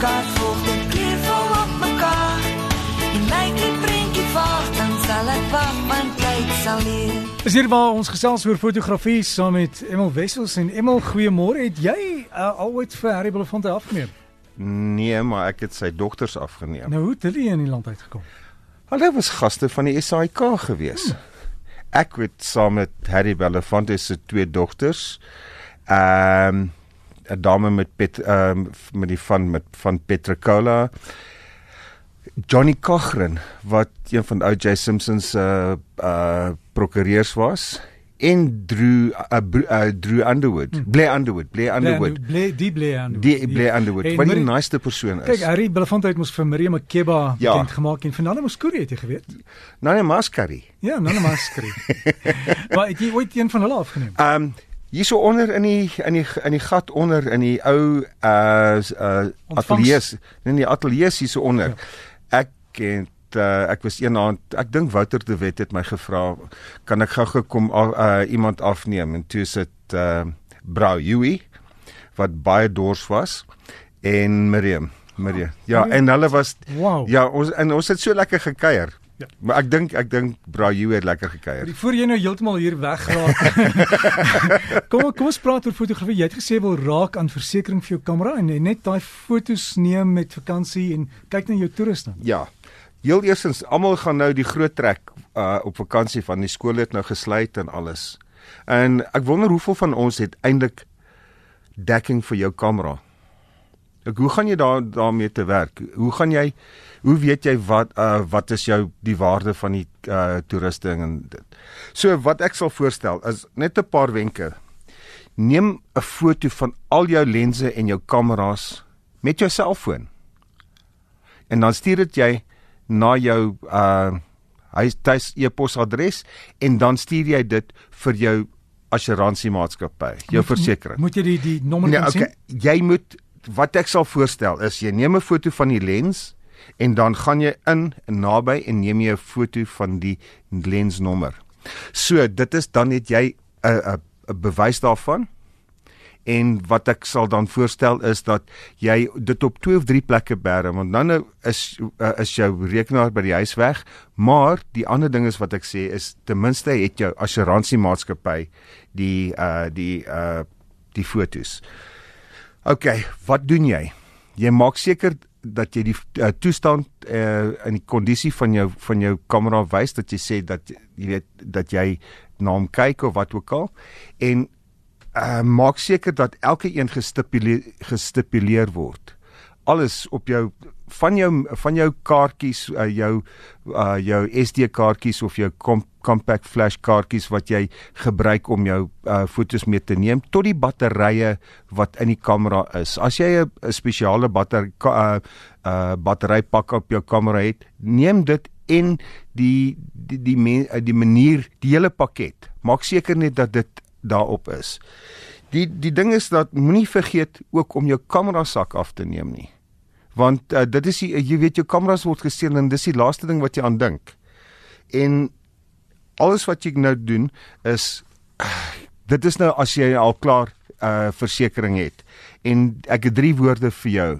kaart volg dit kleurvol op mekaar. En lyk die prentjie vaag, dan sal ek wag want tyd sal leer. Is hier waar ons gesels oor fotografie saam met Emel Wessels en Emel, goeiemôre. Het jy uh, al ooit vir Harry Belafonte afgeneem? Nee, maar ek het sy dogters afgeneem. Nou hoe het hulle in die land uitgekom? Hulle was gaste van die SAIK gewees. Ek het saam met Harry Belafonte se twee dogters ehm um, 'n dame met Pet ehm um, met die van met van Petrocola Johnny Cochran wat een van O.J. Simpson se uh, uh prokureurs was en Drew uh, uh, Drew Underwood, hmm. Blair Underwood, Blair Underwood. Blair die Blair Underwood. Die Blair Underwood. En wat die nice persoon is. Kyk, Harry Belafonte het mos vir Maria Makeba Ja. bekend gemaak en Fernando Moscuri het jy geweet? Nana Mascari. Ja, Nana Moscuri. maar het jy ooit een van hulle afgeneem? Ehm um, hierso onder in die in die in die gat onder in die ou uh uh ateljees, nee die ateljees hierso onder. Ja. Ek het uh, ek was eendag ek dink Wouter de Wet het my gevra kan ek gou gekom uh, iemand afneem en toe sit uh Brau Yui wat baie dors was en Miriam Miriam. Ja, en hulle was Wow. ja, ons en ons het so lekker gekuier. Ja. Maar ek dink ek dink Brau Yui het lekker gekuier. Voor jy nou heeltemal hier wegraak. kom kom ons praat oor fotografie. Jy het gesê wil raak aan versekerings vir jou kamera en net daai fotos neem met vakansie en kyk na jou toeriste. Ja. Heel eerstens, almal gaan nou die groot trek uh op vakansie van die skool het nou gesluit en alles. En ek wonder hoeveel van ons het eintlik dekking vir jou kamera. Ek hoe gaan jy daar daarmee te werk? Hoe gaan jy hoe weet jy wat uh wat is jou die waarde van die uh toerusting en dit. So wat ek sal voorstel is net 'n paar wenke. Neem 'n foto van al jou lense en jou kameras met jou selfoon en dan stuur dit jy na jou uh hy tuis e-posadres en dan stuur jy dit vir jou assuransiemaatskappy, jou versekering. Moet jy die die nommer Nee, okay, sien? jy moet wat ek sal voorstel is jy neem 'n foto van die lens en dan gaan jy in naby en neem jy 'n foto van die lensnommer. So, dit is dan het jy 'n 'n 'n bewys daarvan. En wat ek sal dan voorstel is dat jy dit op 2 of 3 plekke bære want dan nou is uh, is jou rekenaar by die huis weg, maar die ander ding is wat ek sê is ten minste het jou assuransiemaatskappy die uh die uh die fotos. OK, wat doen jy? Jy maak seker dat jy die uh, toestand uh, in die kondisie van jou van jou kamera wys dat jy sê dat jy weet dat jy na hom kyk of wat ook al en uh, maak seker dat elke een gestipuleer gestipuleer word. Alles op jou van jou van jou kaartjies uh, jou uh, jou SD kaartjies of jou com, compact flash kaartjies wat jy gebruik om jou uh, fotos mee te neem tot die batterye wat in die kamera is. As jy 'n spesiale batter uh, uh, batterypak op jou kamera het, neem dit en die die die, men, uh, die manier die hele pakket. Maak seker net dat dit daarop is. Die die ding is dat moenie vergeet ook om jou kamera sak af te neem nie. Want uh, dit is die, jy weet jou kameras word gesteel en dis die laaste ding wat jy aan dink. En alles wat jy nou doen is dit is nou as jy al klaar uh versekerings het. En ek het drie woorde vir jou.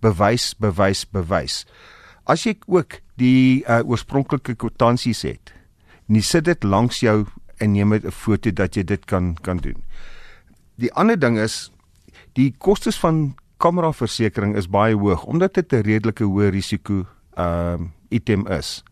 Bewys, bewys, bewys. As jy ook die uh, oorspronklike kwitansies het, nie sit dit langs jou en neem 'n foto dat jy dit kan kan doen. Die ander ding is die kostes van kameraversekering is baie hoog omdat dit 'n redelike hoë risiko ehm uh, item is.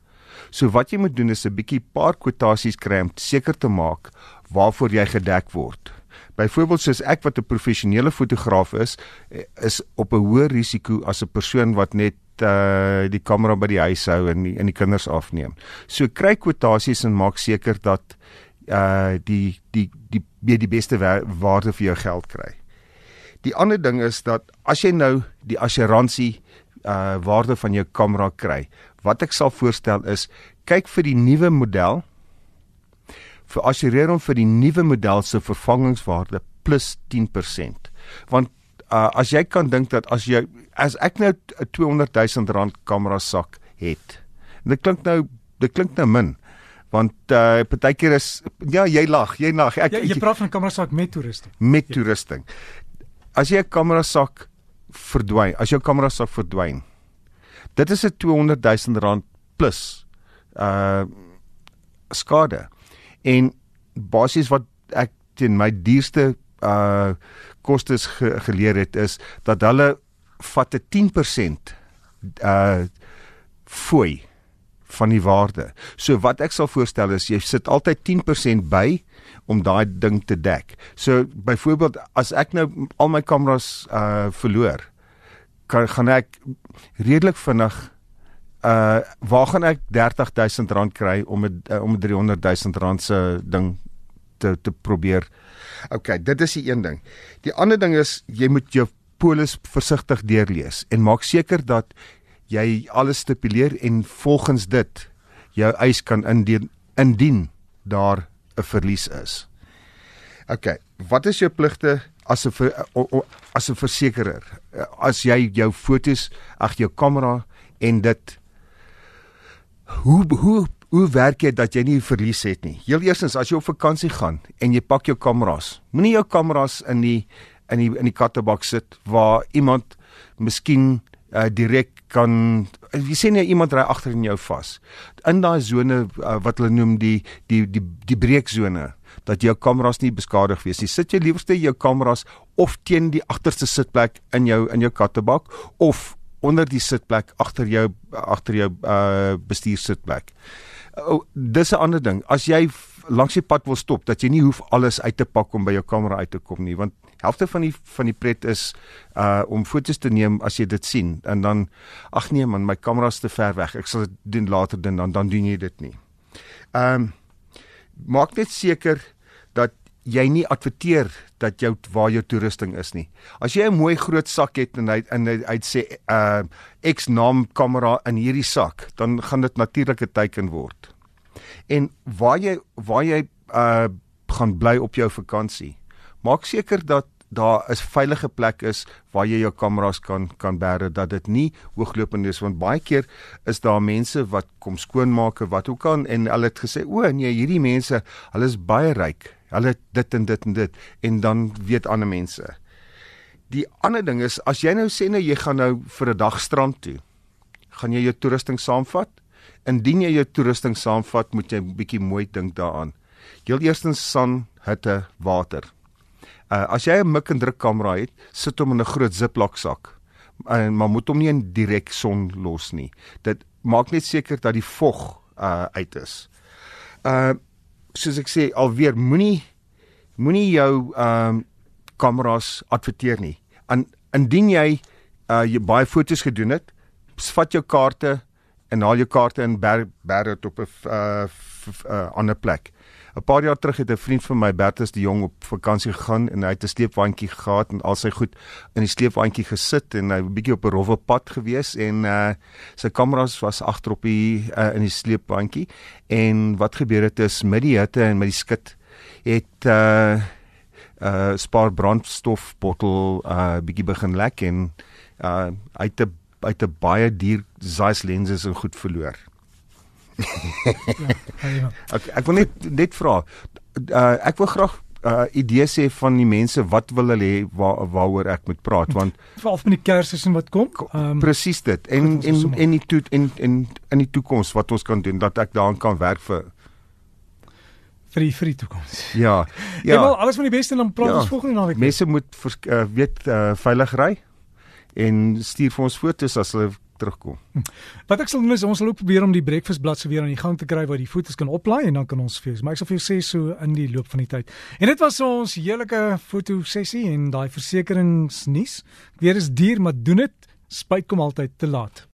So wat jy moet doen is 'n bietjie paar kwotasies kry om seker te maak waarvoor jy gedek word. Byvoorbeeld soos ek wat 'n professionele fotograaf is, eh, is op 'n hoër risiko as 'n persoon wat net uh die kamera by die huis hou en die, en die kinders afneem. So kry kwotasies en maak seker dat uh die die die die, die beste wa waarde vir jou geld kry. Die ander ding is dat as jy nou die assuransie uh waarde van jou kamera kry, wat ek sal voorstel is kyk vir die nuwe model vir assureer hom vir die nuwe model se vervangingswaarde plus 10%. Want uh, as jy kan dink dat as jy as ek nou 'n 200 000 rand kamera sak het. Dit klink nou dit klink nou min want uh partykeer is ja jy lag jy lag ek Jy, jy praat van kamera sak met toeriste. met toerusting. As jy 'n kamera sak verdwyn, as jou kamera sou verdwyn. Dit is 'n 200 000 rand plus uh skade. En basies wat ek teen my duurste uh kostes ge, geleer het is dat hulle vat 'n 10% uh fooi van die waarde. So wat ek sal voorstel is jy sit altyd 10% by om daai ding te dek. So byvoorbeeld as ek nou al my kameras uh verloor, kan gaan ek redelik vinnig uh waar gaan ek R30000 kry om 'n uh, om 'n R300000 se ding te te probeer. OK, dit is die een ding. Die ander ding is jy moet jou polis versigtig deurlees en maak seker dat jy alles stipuleer en volgens dit jou eis kan indien indien daar 'n verlies is. OK, wat is jou pligte as 'n as 'n versekerer? As jy jou fotos, ag jou kamera en dit hoe hoe hoe werk dit dat jy nie verlies het nie? Heel eerstens as jy op vakansie gaan en jy pak jou kameras, moenie jou kameras in die in die in die kattebak sit waar iemand miskien uh, direk kan jy sien jy iemand ry agter in jou vas. In daai sone uh, wat hulle noem die die die die breeksone dat jou kameras nie beskadig wees nie. Sit jy liewerste jou kameras of teen die agterste sitplek in jou in jou kattebak of onder die sitplek agter jou agter jou uh bestuursitplek. Oh, dis 'n ander ding. As jy langs die pad wil stop, dat jy nie hoef alles uit te pak om by jou kamera uit te kom nie, want helfte van die van die pret is uh om fotos te neem as jy dit sien en dan ag nee man, my kamera is te ver weg. Ek sal dit doen later doen dan dan doen jy dit nie. Um, maak net seker dat jy nie adverteer dat jou waar jou toerusting is nie. As jy 'n mooi groot sak het en hy en hy, hy sê uh X naam kamera in hierdie sak, dan gaan dit natuurlik 'n teken word. En waar jy waar jy uh gaan bly op jou vakansie, maak seker dat daar 'n veilige plek is waar jy jou kameras kan kan bære dat dit nie hooglopend is. Want baie keer is daar mense wat kom skoonmaak of wat ook al en hulle het gesê o nee hierdie mense hulle is baie ryk. Hulle het dit en dit en dit. En dan weet ander mense. Die ander ding is as jy nou sê nou jy gaan nou vir 'n dag strand toe. Gaan jy jou toerusting saamvat indien jy jou toerusting saamvat moet jy bietjie mooi dink daaraan heel eerstens son hitte water Uh, as jy 'n mik en druk kamera het, sit hom in 'n groot Ziploc sak. En uh, maar moet hom nie in direk son los nie. Dit maak net seker dat die vog uh uit is. Uh soos ek sê alweer moenie moenie jou ehm um, kameras adverteer nie. An indien jy uh jy baie fotos gedoen het, vat jou kaarte en haal jou kaarte in ber ber dit op 'n uh, uh ander plek. 'n paar jaar terug het 'n vriend van my Bertus die Jong op vakansie gegaan en hy het 'n sleepwaandjie gehad en al sy goed in die sleepwaandjie gesit en hy 'n bietjie op 'n rowwe pad gewees en uh sy kameras was agter op die uh, in die sleepwaandjie en wat gebeur het is met die hitte en met die skit het uh uh spaar brandstof bottel uh bietjie begin lek en uh hy het 'n uit 'n baie duur Zeiss lenses en goed verloor. ja, ek ek wil net net vra. Uh, ek wil graag uh idees hê van die mense wat wil hulle hê waar waaroor ek moet praat want veral met die kersseisoen wat kom. Um, Presies dit. En en en die toe en en in die toekoms wat ons kan doen dat ek daaraan kan werk vir vir die vir die toekoms. Ja. Ja. Wel alles van die beste en dan praat ja, ons volgende naweek. Mense moet vers, uh, weet uh, veilig ry en stuur vir ons foto's as hulle terugkom. Hm. Wat ek sal doen is ons sal ook probeer om die breakfast bladsy weer aan die gang te kry waar die fotos kan oplaai en dan kan ons vir jou. Maar ek sal vir jou sê so in die loop van die tyd. En dit was ons heerlike foto sessie en daai versekeringsnuus. Weer is duur, maar doen dit. Spyt kom altyd te laat.